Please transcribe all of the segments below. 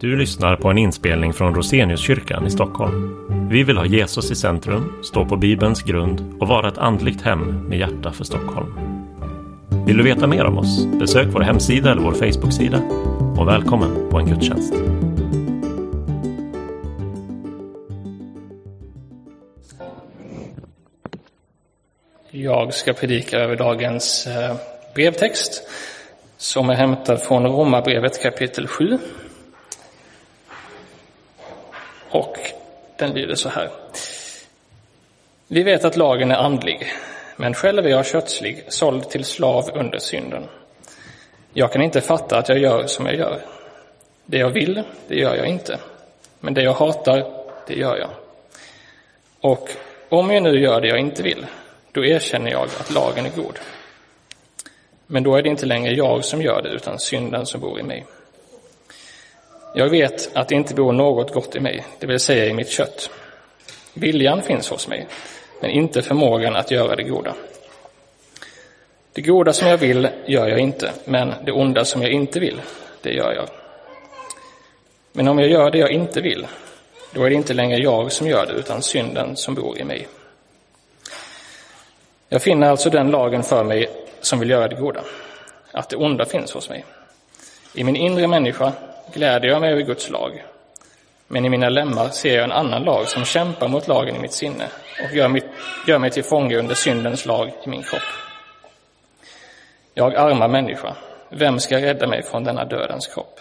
Du lyssnar på en inspelning från Roseniuskyrkan i Stockholm. Vi vill ha Jesus i centrum, stå på Bibelns grund och vara ett andligt hem med hjärta för Stockholm. Vill du veta mer om oss? Besök vår hemsida eller vår Facebooksida. Och välkommen på en gudstjänst. Jag ska predika över dagens eh, brevtext som är hämtad från Romarbrevet kapitel 7. Och den lyder så här. Vi vet att lagen är andlig, men själv är jag kötslig, såld till slav under synden. Jag kan inte fatta att jag gör som jag gör. Det jag vill, det gör jag inte. Men det jag hatar, det gör jag. Och om jag nu gör det jag inte vill, då erkänner jag att lagen är god. Men då är det inte längre jag som gör det, utan synden som bor i mig. Jag vet att det inte bor något gott i mig, det vill säga i mitt kött. Viljan finns hos mig, men inte förmågan att göra det goda. Det goda som jag vill gör jag inte, men det onda som jag inte vill, det gör jag. Men om jag gör det jag inte vill, då är det inte längre jag som gör det, utan synden som bor i mig. Jag finner alltså den lagen för mig som vill göra det goda, att det onda finns hos mig. I min inre människa gläder jag mig över Guds lag, men i mina lemmar ser jag en annan lag som kämpar mot lagen i mitt sinne och gör, mitt, gör mig till fånge under syndens lag i min kropp. Jag arma människa, vem ska rädda mig från denna dödens kropp?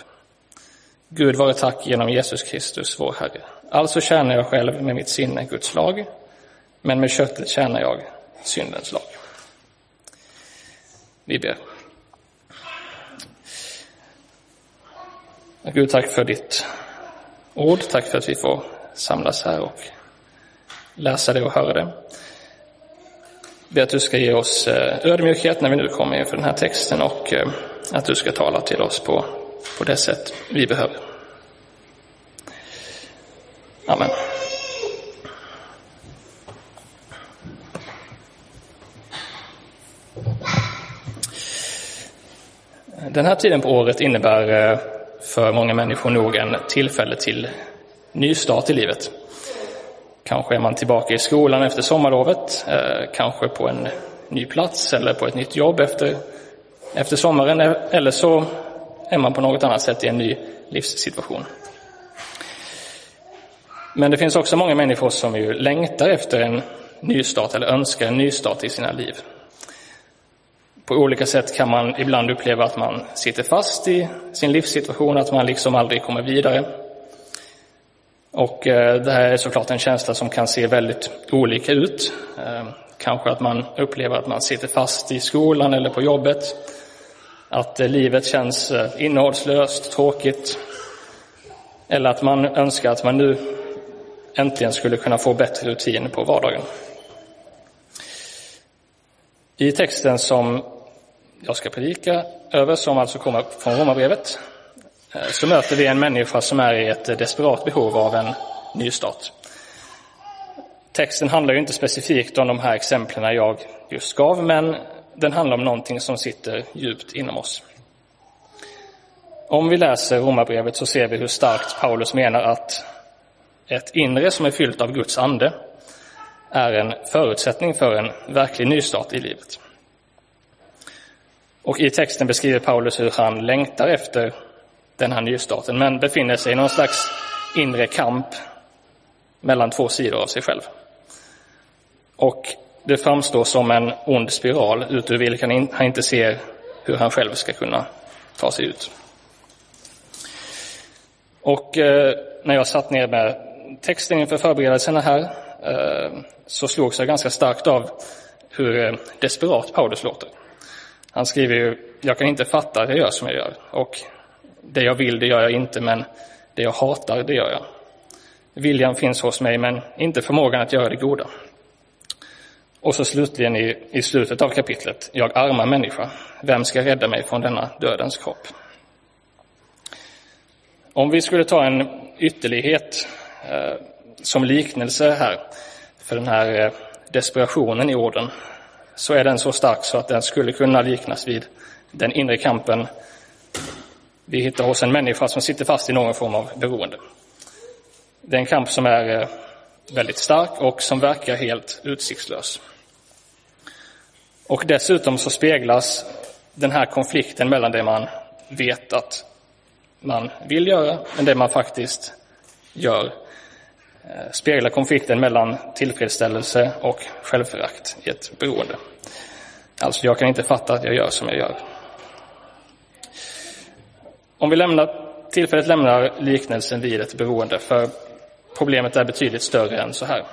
Gud vare tack genom Jesus Kristus, vår Herre. Alltså tjänar jag själv med mitt sinne Guds lag, men med köttet tjänar jag syndens lag. Vi ber. Gud, tack för ditt ord. Tack för att vi får samlas här och läsa det och höra det. Ber att du ska ge oss eh, ödmjukhet när vi nu kommer inför den här texten och eh, att du ska tala till oss på, på det sätt vi behöver. Amen. Den här tiden på året innebär eh, för många människor nog en tillfälle till nystart i livet. Kanske är man tillbaka i skolan efter sommarlovet, eh, kanske på en ny plats eller på ett nytt jobb efter, efter sommaren, eh, eller så är man på något annat sätt i en ny livssituation. Men det finns också många människor som ju längtar efter en nystart eller önskar en nystart i sina liv. På olika sätt kan man ibland uppleva att man sitter fast i sin livssituation, att man liksom aldrig kommer vidare. Och eh, det här är såklart en känsla som kan se väldigt olika ut. Eh, kanske att man upplever att man sitter fast i skolan eller på jobbet. Att eh, livet känns innehållslöst, tråkigt. Eller att man önskar att man nu äntligen skulle kunna få bättre rutin på vardagen. I texten som jag ska predika över, som alltså kommer från Romarbrevet, eh, så möter vi en människa som är i ett desperat behov av en nystart. Texten handlar ju inte specifikt om de här exemplen jag just gav, men den handlar om någonting som sitter djupt inom oss. Om vi läser Romarbrevet så ser vi hur starkt Paulus menar att ett inre som är fyllt av Guds ande är en förutsättning för en verklig nystart i livet. Och i texten beskriver Paulus hur han längtar efter den här nystarten, men befinner sig i någon slags inre kamp mellan två sidor av sig själv. Och det framstår som en ond spiral ut ur vilken han inte ser hur han själv ska kunna ta sig ut. Och eh, när jag satt ner med texten inför förberedelserna här eh, så slogs jag ganska starkt av hur eh, desperat Paulus låter. Han skriver ju, jag kan inte fatta att jag gör som jag gör. Och det jag vill, det gör jag inte, men det jag hatar, det gör jag. Viljan finns hos mig, men inte förmågan att göra det goda. Och så slutligen i, i slutet av kapitlet, jag arma människa, vem ska rädda mig från denna dödens kropp? Om vi skulle ta en ytterlighet eh, som liknelse här för den här eh, desperationen i orden så är den så stark så att den skulle kunna liknas vid den inre kampen vi hittar hos en människa som sitter fast i någon form av beroende. Det är en kamp som är eh, väldigt stark och som verkar helt utsiktslös. Och dessutom så speglas den här konflikten mellan det man vet att man vill göra, men det man faktiskt gör Eh, speglar konflikten mellan tillfredsställelse och självförakt i ett beroende. Alltså, jag kan inte fatta att jag gör som jag gör. Om vi lämnar, tillfället lämnar liknelsen vid ett beroende, för problemet är betydligt större än så här.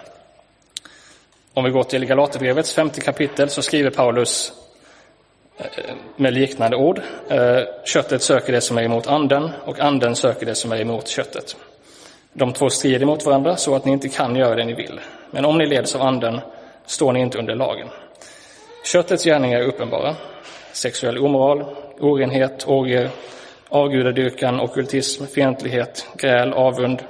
Om vi går till Galaterbrevets femte kapitel så skriver Paulus eh, med liknande ord. Eh, köttet söker det som är emot anden och anden söker det som är emot köttet. De två strider mot varandra så att ni inte kan göra det ni vill. Men om ni leds av anden står ni inte under lagen. Köttets gärningar är uppenbara. Sexuell omoral, orenhet, orger, avgudadyrkan, okultism, fientlighet, gräl, avund,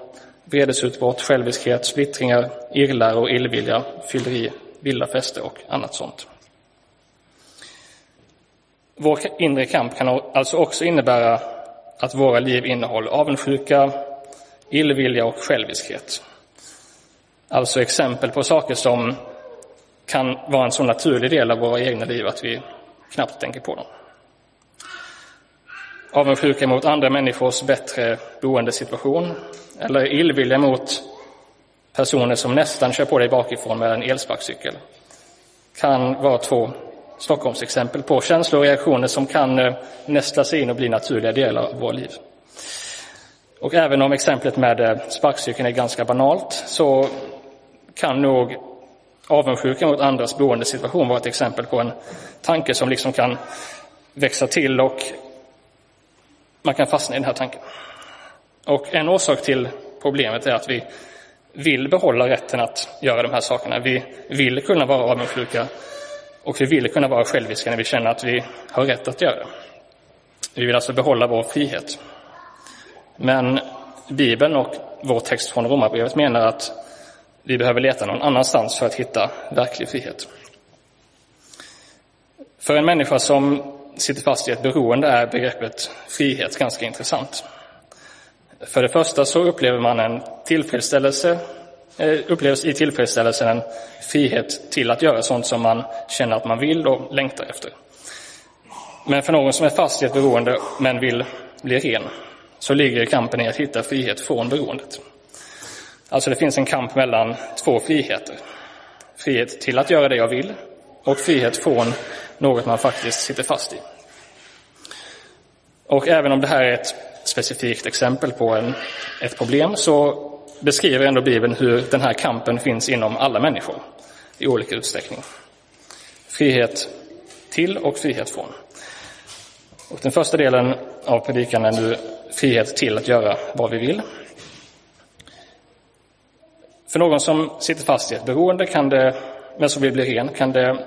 vredesutbrott, själviskhet, splittringar, irrlära illvilja, fylleri, vilda fester och annat sånt. Vår inre kamp kan alltså också innebära att våra liv innehåller avundsjuka, illvilja och själviskhet. Alltså exempel på saker som kan vara en så naturlig del av våra egna liv att vi knappt tänker på dem. Avundsjuka mot andra människors bättre boendesituation eller illvilja mot personer som nästan kör på dig bakifrån med en elsparkcykel kan vara två Stockholmsexempel på känslor och reaktioner som kan eh, nästla sig in och bli naturliga delar av våra liv. Och även om exemplet med eh, sparkcykeln är ganska banalt så kan nog avundsjuka mot andras boendesituation vara ett exempel på en tanke som liksom kan växa till och man kan fastna i den här tanken. Och en orsak till problemet är att vi vill behålla rätten att göra de här sakerna. Vi vill kunna vara avundsjuka och vi vill kunna vara själviska när vi känner att vi har rätt att göra det. Vi vill alltså behålla vår frihet. Men Bibeln och vår text från Romarbrevet menar att vi behöver leta någon annanstans för att hitta verklig frihet. För en människa som sitter fast i ett beroende är begreppet frihet ganska intressant. För det första så upplever man en tillfredsställelse, eh, upplevs i tillfredsställelsen en frihet till att göra sånt som man känner att man vill och längtar efter. Men för någon som är fast i ett beroende men vill bli ren så ligger kampen i att hitta frihet från beroendet. Alltså det finns en kamp mellan två friheter. Frihet till att göra det jag vill och frihet från något man faktiskt sitter fast i. Och även om det här är ett specifikt exempel på en, ett problem så beskriver ändå Bibeln hur den här kampen finns inom alla människor i olika utsträckning. Frihet till och frihet från. Och den första delen av predikan är nu frihet till att göra vad vi vill. För någon som sitter fast i ett beroende kan det, men som vill bli ren kan det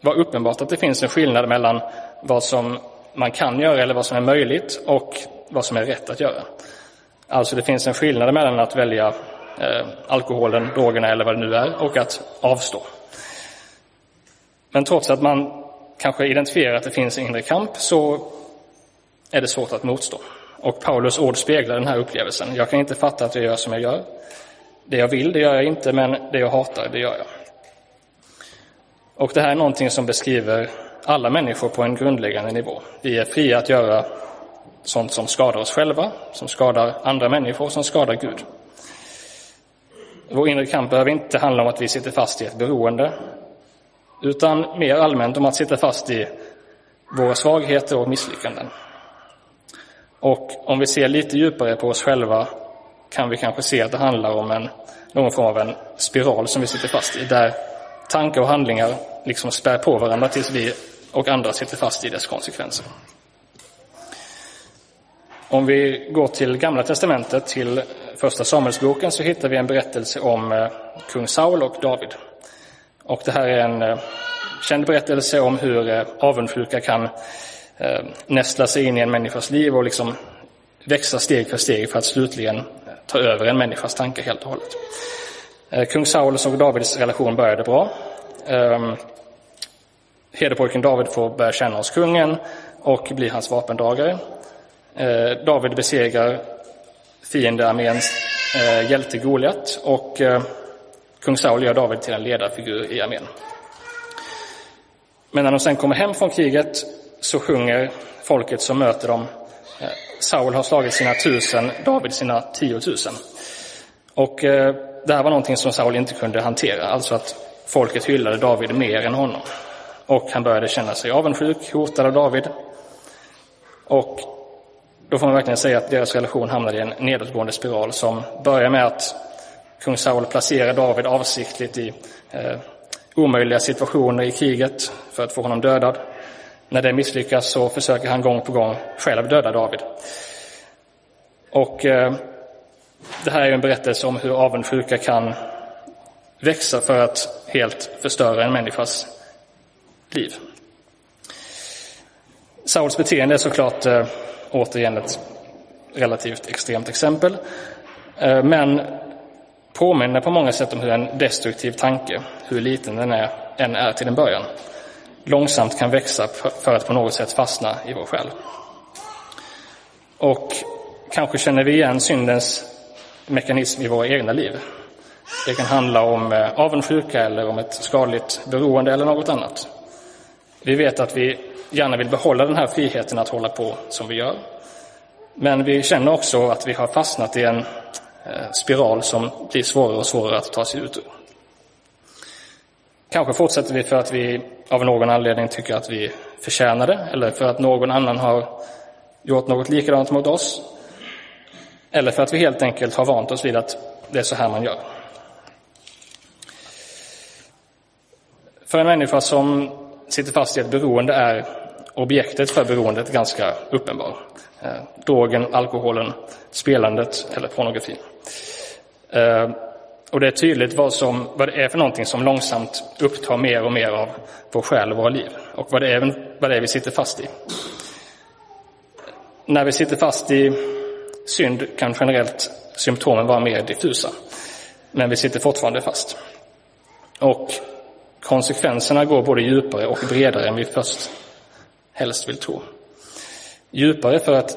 vara uppenbart att det finns en skillnad mellan vad som man kan göra eller vad som är möjligt och vad som är rätt att göra. Alltså det finns en skillnad mellan att välja eh, alkoholen, drogerna eller vad det nu är och att avstå. Men trots att man kanske identifierar att det finns en inre kamp så är det svårt att motstå. Och Paulus ord speglar den här upplevelsen. Jag kan inte fatta att jag gör som jag gör. Det jag vill, det gör jag inte, men det jag hatar, det gör jag. Och det här är någonting som beskriver alla människor på en grundläggande nivå. Vi är fria att göra sånt som skadar oss själva, som skadar andra människor, som skadar Gud. Vår inre kamp behöver inte handla om att vi sitter fast i ett beroende, utan mer allmänt om att sitta fast i våra svagheter och misslyckanden. Och om vi ser lite djupare på oss själva kan vi kanske se att det handlar om en, någon form av en spiral som vi sitter fast i, där tankar och handlingar liksom spär på varandra tills vi och andra sitter fast i dess konsekvenser. Om vi går till Gamla Testamentet, till Första Samuelsboken, så hittar vi en berättelse om eh, kung Saul och David. Och det här är en eh, känd berättelse om hur eh, avundsjuka kan Eh, nästla sig in i en människas liv och liksom växa steg för steg för att slutligen ta över en människas tankar helt och hållet. Eh, kung Sauls och Davids relation började bra. Ehm, Hederpojken David får börja känna hos kungen och bli hans vapendragare. Eh, David besegrar fiendearméns eh, hjälte Goliat och eh, kung Saul gör David till en ledarfigur i armén. Men när de sen kommer hem från kriget så sjunger folket som möter dem eh, Saul har slagit sina tusen, David sina tiotusen. Och eh, det här var någonting som Saul inte kunde hantera, alltså att folket hyllade David mer än honom. Och han började känna sig avundsjuk, hotad av David. Och då får man verkligen säga att deras relation hamnade i en nedåtgående spiral som börjar med att kung Saul placerar David avsiktligt i eh, omöjliga situationer i kriget för att få honom dödad. När det misslyckas så försöker han gång på gång själv döda David. Och eh, det här är en berättelse om hur avundsjuka kan växa för att helt förstöra en människas liv. Sauls beteende är såklart eh, återigen ett relativt extremt exempel, eh, men påminner på många sätt om hur en destruktiv tanke, hur liten den är, än är till en början, långsamt kan växa för att på något sätt fastna i vår själ. Och kanske känner vi igen syndens mekanism i våra egna liv. Det kan handla om eh, avundsjuka eller om ett skadligt beroende eller något annat. Vi vet att vi gärna vill behålla den här friheten att hålla på som vi gör. Men vi känner också att vi har fastnat i en eh, spiral som blir svårare och svårare att ta sig ut ur. Kanske fortsätter vi för att vi av någon anledning tycker att vi förtjänar det, eller för att någon annan har gjort något likadant mot oss. Eller för att vi helt enkelt har vant oss vid att det är så här man gör. För en människa som sitter fast i ett beroende är objektet för beroendet ganska uppenbar. Eh, drogen, alkoholen, spelandet eller pornografin. Eh, och det är tydligt vad, som, vad det är för någonting som långsamt upptar mer och mer av vår själ och våra liv och vad det, är, vad det är vi sitter fast i. När vi sitter fast i synd kan generellt symptomen vara mer diffusa, men vi sitter fortfarande fast. Och konsekvenserna går både djupare och bredare än vi först helst vill tro. Djupare för att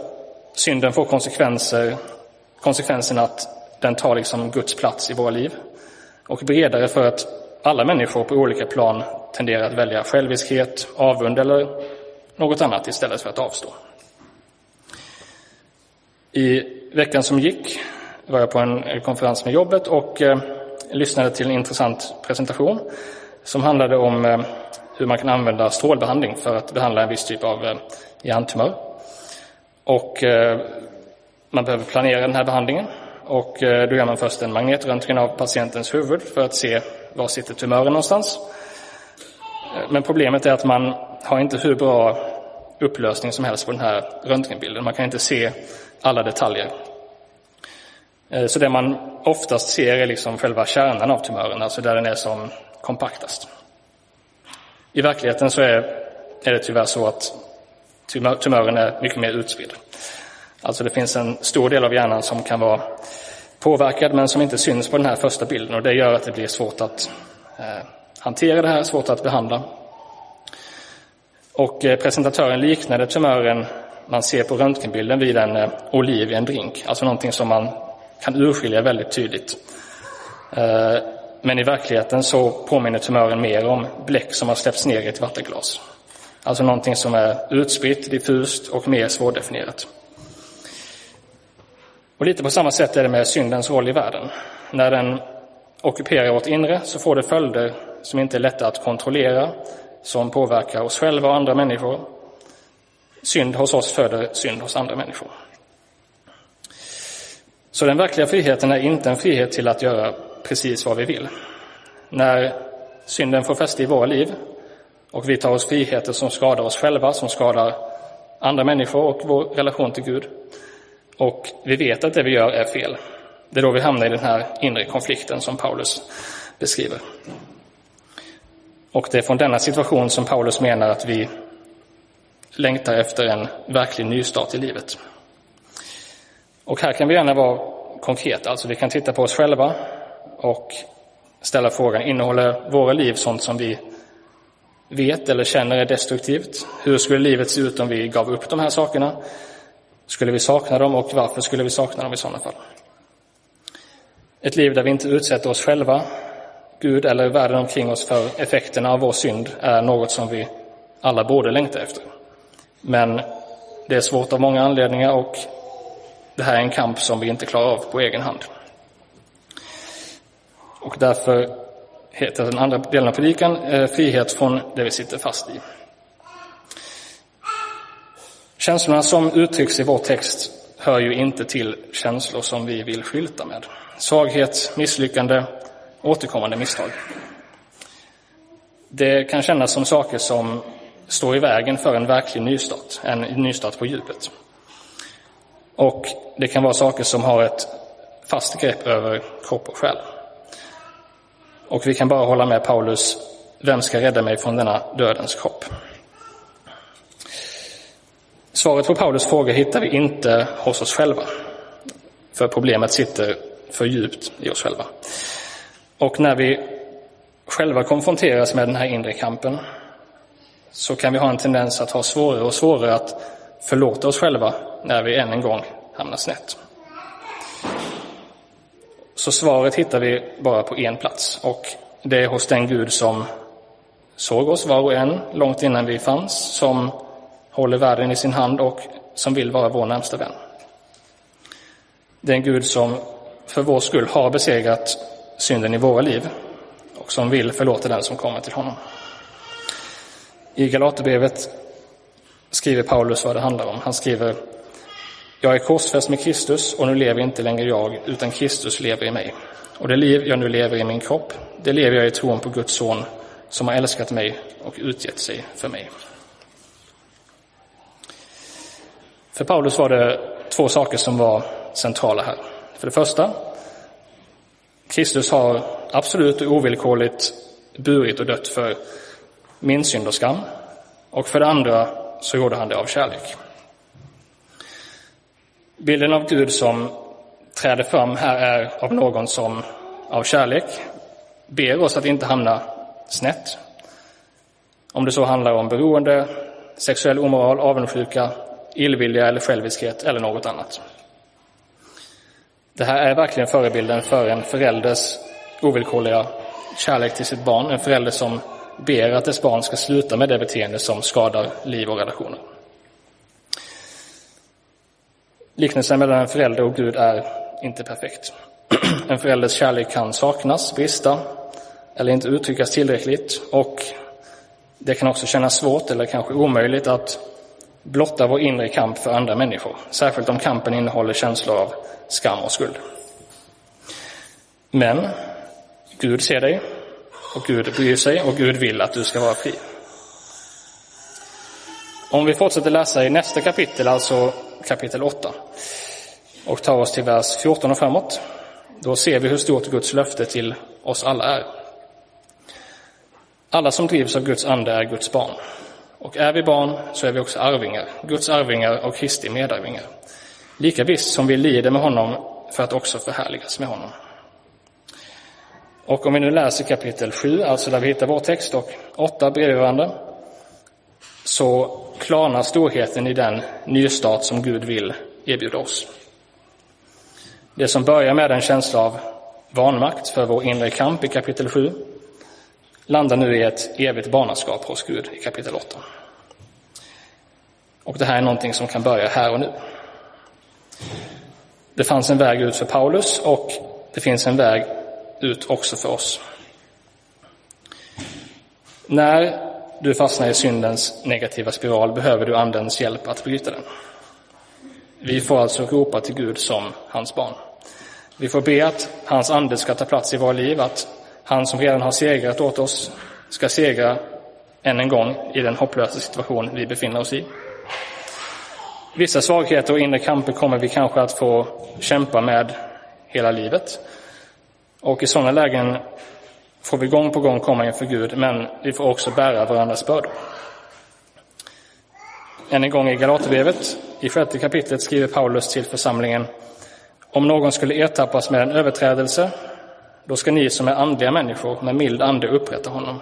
synden får konsekvenser, konsekvensen att den tar liksom Guds plats i våra liv. Och bredare för att alla människor på olika plan tenderar att välja själviskhet, avund eller något annat istället för att avstå. I veckan som gick var jag på en eh, konferens med jobbet och eh, lyssnade till en intressant presentation som handlade om eh, hur man kan använda strålbehandling för att behandla en viss typ av eh, hjärntumör. Och eh, man behöver planera den här behandlingen och eh, då gör man först en magnetröntgen av patientens huvud för att se var sitter tumören någonstans. Eh, men problemet är att man har inte hur bra upplösning som helst på den här röntgenbilden. Man kan inte se alla detaljer. Eh, så det man oftast ser är liksom själva kärnan av tumören, alltså där den är som kompaktast. I verkligheten så är, är det tyvärr så att tumören är mycket mer utspridd. Alltså det finns en stor del av hjärnan som kan vara påverkad men som inte syns på den här första bilden och det gör att det blir svårt att eh, hantera det här, svårt att behandla. Och eh, presentatören liknade tumören man ser på röntgenbilden vid en eh, oliv i en drink, alltså någonting som man kan urskilja väldigt tydligt. Eh, men i verkligheten så påminner tumören mer om bläck som har släppts ner i ett vattenglas. Alltså någonting som är utspritt, diffust och mer svårdefinierat. Och lite på samma sätt är det med syndens roll i världen. När den ockuperar vårt inre så får det följder som inte är lätta att kontrollera, som påverkar oss själva och andra människor. Synd hos oss föder synd hos andra människor. Så den verkliga friheten är inte en frihet till att göra precis vad vi vill. När synden får fäste i våra liv och vi tar oss friheter som skadar oss själva, som skadar andra människor och vår relation till Gud. Och vi vet att det vi gör är fel. Det är då vi hamnar i den här inre konflikten som Paulus beskriver. Och det är från denna situation som Paulus menar att vi längtar efter en verklig nystart i livet. Och här kan vi gärna vara konkreta, alltså vi kan titta på oss själva och ställa frågan, innehåller våra liv sånt som vi vet eller känner är destruktivt? Hur skulle livet se ut om vi gav upp de här sakerna? Skulle vi sakna dem och varför skulle vi sakna dem i sådana fall? Ett liv där vi inte utsätter oss själva, Gud eller världen omkring oss för effekterna av vår synd är något som vi alla borde längta efter. Men det är svårt av många anledningar och det här är en kamp som vi inte klarar av på egen hand. Och därför heter den andra delen av predikan eh, Frihet från det vi sitter fast i. Känslorna som uttrycks i vår text hör ju inte till känslor som vi vill skylta med. Svaghet, misslyckande, återkommande misstag. Det kan kännas som saker som står i vägen för en verklig nystart, en nystart på djupet. Och det kan vara saker som har ett fast grepp över kropp och själ. Och vi kan bara hålla med Paulus, vem ska rädda mig från denna dödens kropp? Svaret på Paulus fråga hittar vi inte hos oss själva, för problemet sitter för djupt i oss själva. Och när vi själva konfronteras med den här inre kampen så kan vi ha en tendens att ha svårare och svårare att förlåta oss själva när vi än en gång hamnar snett. Så svaret hittar vi bara på en plats och det är hos den Gud som såg oss var och en långt innan vi fanns, som håller världen i sin hand och som vill vara vår närmsta vän. Det är en Gud som för vår skull har besegrat synden i våra liv och som vill förlåta den som kommer till honom. I Galaterbrevet skriver Paulus vad det handlar om. Han skriver Jag är korsfäst med Kristus och nu lever inte längre jag, utan Kristus lever i mig. Och det liv jag nu lever i min kropp, det lever jag i tron på Guds son som har älskat mig och utgett sig för mig. För Paulus var det två saker som var centrala här. För det första, Kristus har absolut och ovillkorligt burit och dött för min synd och skam. Och för det andra så gjorde han det av kärlek. Bilden av Gud som träder fram här är av någon som av kärlek ber oss att inte hamna snett. Om det så handlar om beroende, sexuell omoral, avundsjuka, illvilja eller själviskhet eller något annat. Det här är verkligen förebilden för en förälders ovillkorliga kärlek till sitt barn, en förälder som ber att dess barn ska sluta med det beteende som skadar liv och relationer. Liknelsen mellan en förälder och Gud är inte perfekt. En förälders kärlek kan saknas, brista eller inte uttryckas tillräckligt och det kan också kännas svårt eller kanske omöjligt att blotta vår inre kamp för andra människor, särskilt om kampen innehåller känslor av skam och skuld. Men Gud ser dig och Gud bryr sig och Gud vill att du ska vara fri. Om vi fortsätter läsa i nästa kapitel, alltså kapitel 8, och tar oss till vers 14 och framåt, då ser vi hur stort Guds löfte till oss alla är. Alla som drivs av Guds ande är Guds barn. Och är vi barn så är vi också arvingar, Guds arvingar och Kristi medarvingar. Lika visst som vi lider med honom för att också förhärligas med honom. Och om vi nu läser kapitel 7, alltså där vi hittar vår text, och 8 bredvid varandra, så klarnar storheten i den nystart som Gud vill erbjuda oss. Det som börjar med en känsla av vanmakt för vår inre kamp i kapitel 7 landar nu i ett evigt barnaskap hos Gud i kapitel 8. Och det här är någonting som kan börja här och nu. Det fanns en väg ut för Paulus och det finns en väg ut också för oss. När du fastnar i syndens negativa spiral behöver du Andens hjälp att bryta den. Vi får alltså ropa till Gud som hans barn. Vi får be att hans ande ska ta plats i våra liv, att han som redan har segrat åt oss ska segra än en gång i den hopplösa situation vi befinner oss i. Vissa svagheter och inre kamper kommer vi kanske att få kämpa med hela livet. Och i sådana lägen får vi gång på gång komma inför Gud, men vi får också bära varandras bördor. Än en gång i Galaterbrevet, i sjätte kapitlet, skriver Paulus till församlingen Om någon skulle ertappas med en överträdelse, då ska ni som är andliga människor med mild ande upprätta honom,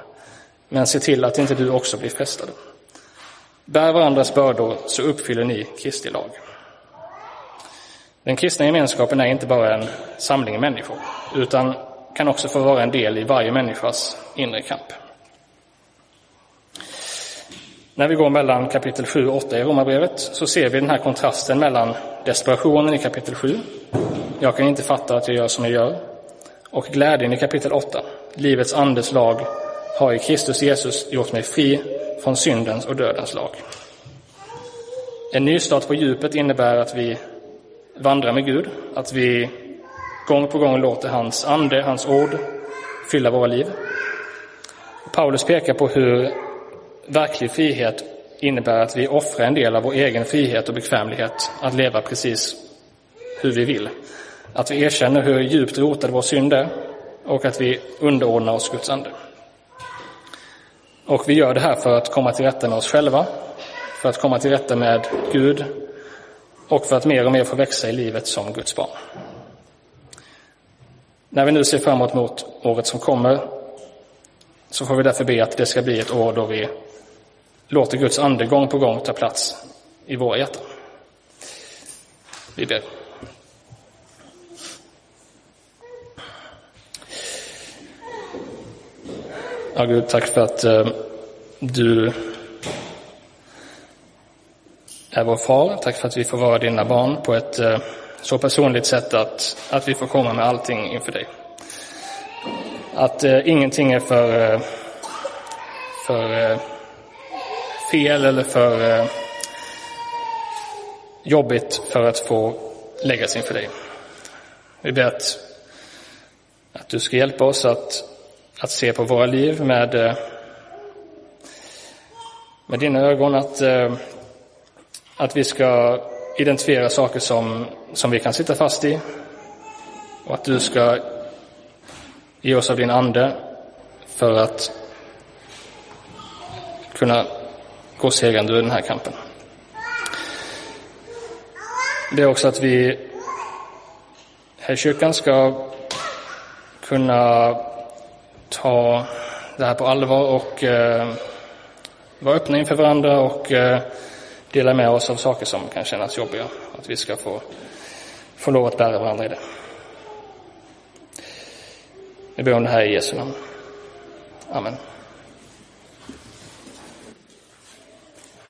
men se till att inte du också blir frestad. Bär varandras bördor så uppfyller ni Kristi lag. Den kristna gemenskapen är inte bara en samling människor, utan kan också få vara en del i varje människas inre kamp. När vi går mellan kapitel 7 och 8 i Romarbrevet så ser vi den här kontrasten mellan desperationen i kapitel 7, jag kan inte fatta att jag gör som jag gör, och glädjen i kapitel 8, livets andes lag har i Kristus Jesus gjort mig fri från syndens och dödens lag. En nystart på djupet innebär att vi vandrar med Gud, att vi gång på gång låter hans ande, hans ord fylla våra liv. Paulus pekar på hur verklig frihet innebär att vi offrar en del av vår egen frihet och bekvämlighet att leva precis hur vi vill. Att vi erkänner hur djupt rotad vår synd är och att vi underordnar oss Guds ande. Och vi gör det här för att komma till rätta med oss själva, för att komma till rätta med Gud och för att mer och mer få växa i livet som Guds barn. När vi nu ser framåt mot året som kommer så får vi därför be att det ska bli ett år då vi låter Guds ande gång på gång ta plats i våra hjärtan. Vi ber. Ja, Gud, tack för att eh, du är vår far. Tack för att vi får vara dina barn på ett eh, så personligt sätt att, att vi får komma med allting inför dig. Att eh, ingenting är för, eh, för eh, fel eller för eh, jobbigt för att få läggas inför dig. Vi ber att, att du ska hjälpa oss att, att se på våra liv med, eh, med dina ögon, att, eh, att vi ska identifiera saker som, som vi kan sitta fast i och att du ska ge oss av din ande för att kunna gå segrande ur den här kampen. Det är också att vi här i kyrkan ska kunna ta det här på allvar och eh, vara öppna inför varandra och eh, dela med oss av saker som kan kännas jobbiga. Att vi ska få, få lov att bära varandra i det. Vi ber om det här i Jesu namn. Amen.